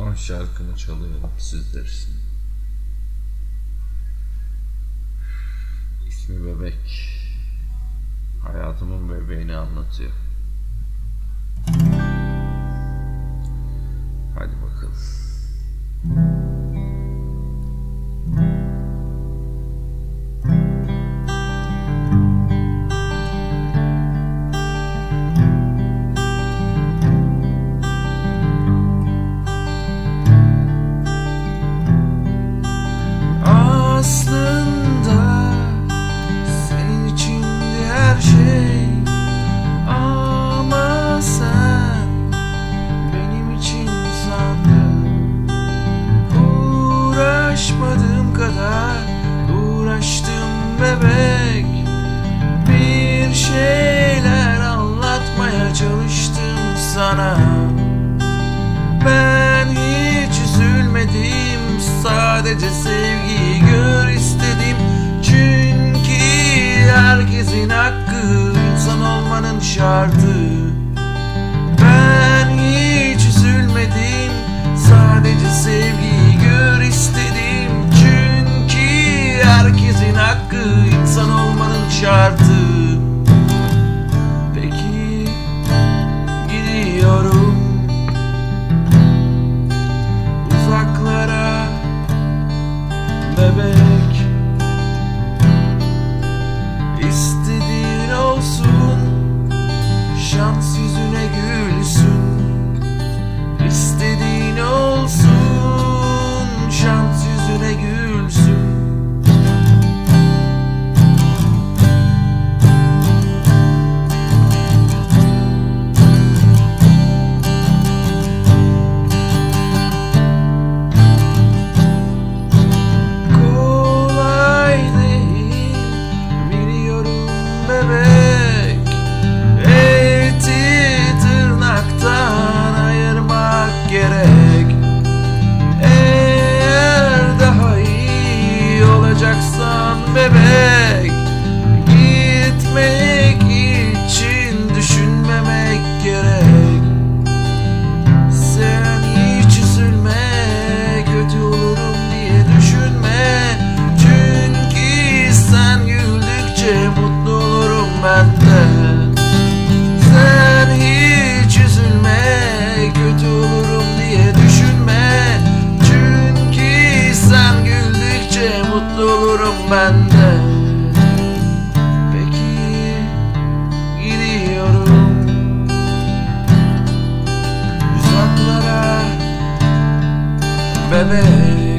Son şarkımı çalıyorum sizler için. İsmi Bebek. Hayatımın bebeğini anlatıyor. Çalıştım sana. Ben hiç üzülmedim Sadece sevgiyi gör istedim. Çünkü herkesin hakkı insan olmanın şartı mutlu olurum ben de. Sen hiç üzülme Kötü olurum diye düşünme. Çünkü sen güldükçe mutlu olurum ben de. Peki gidiyorum. Uzaklara bebek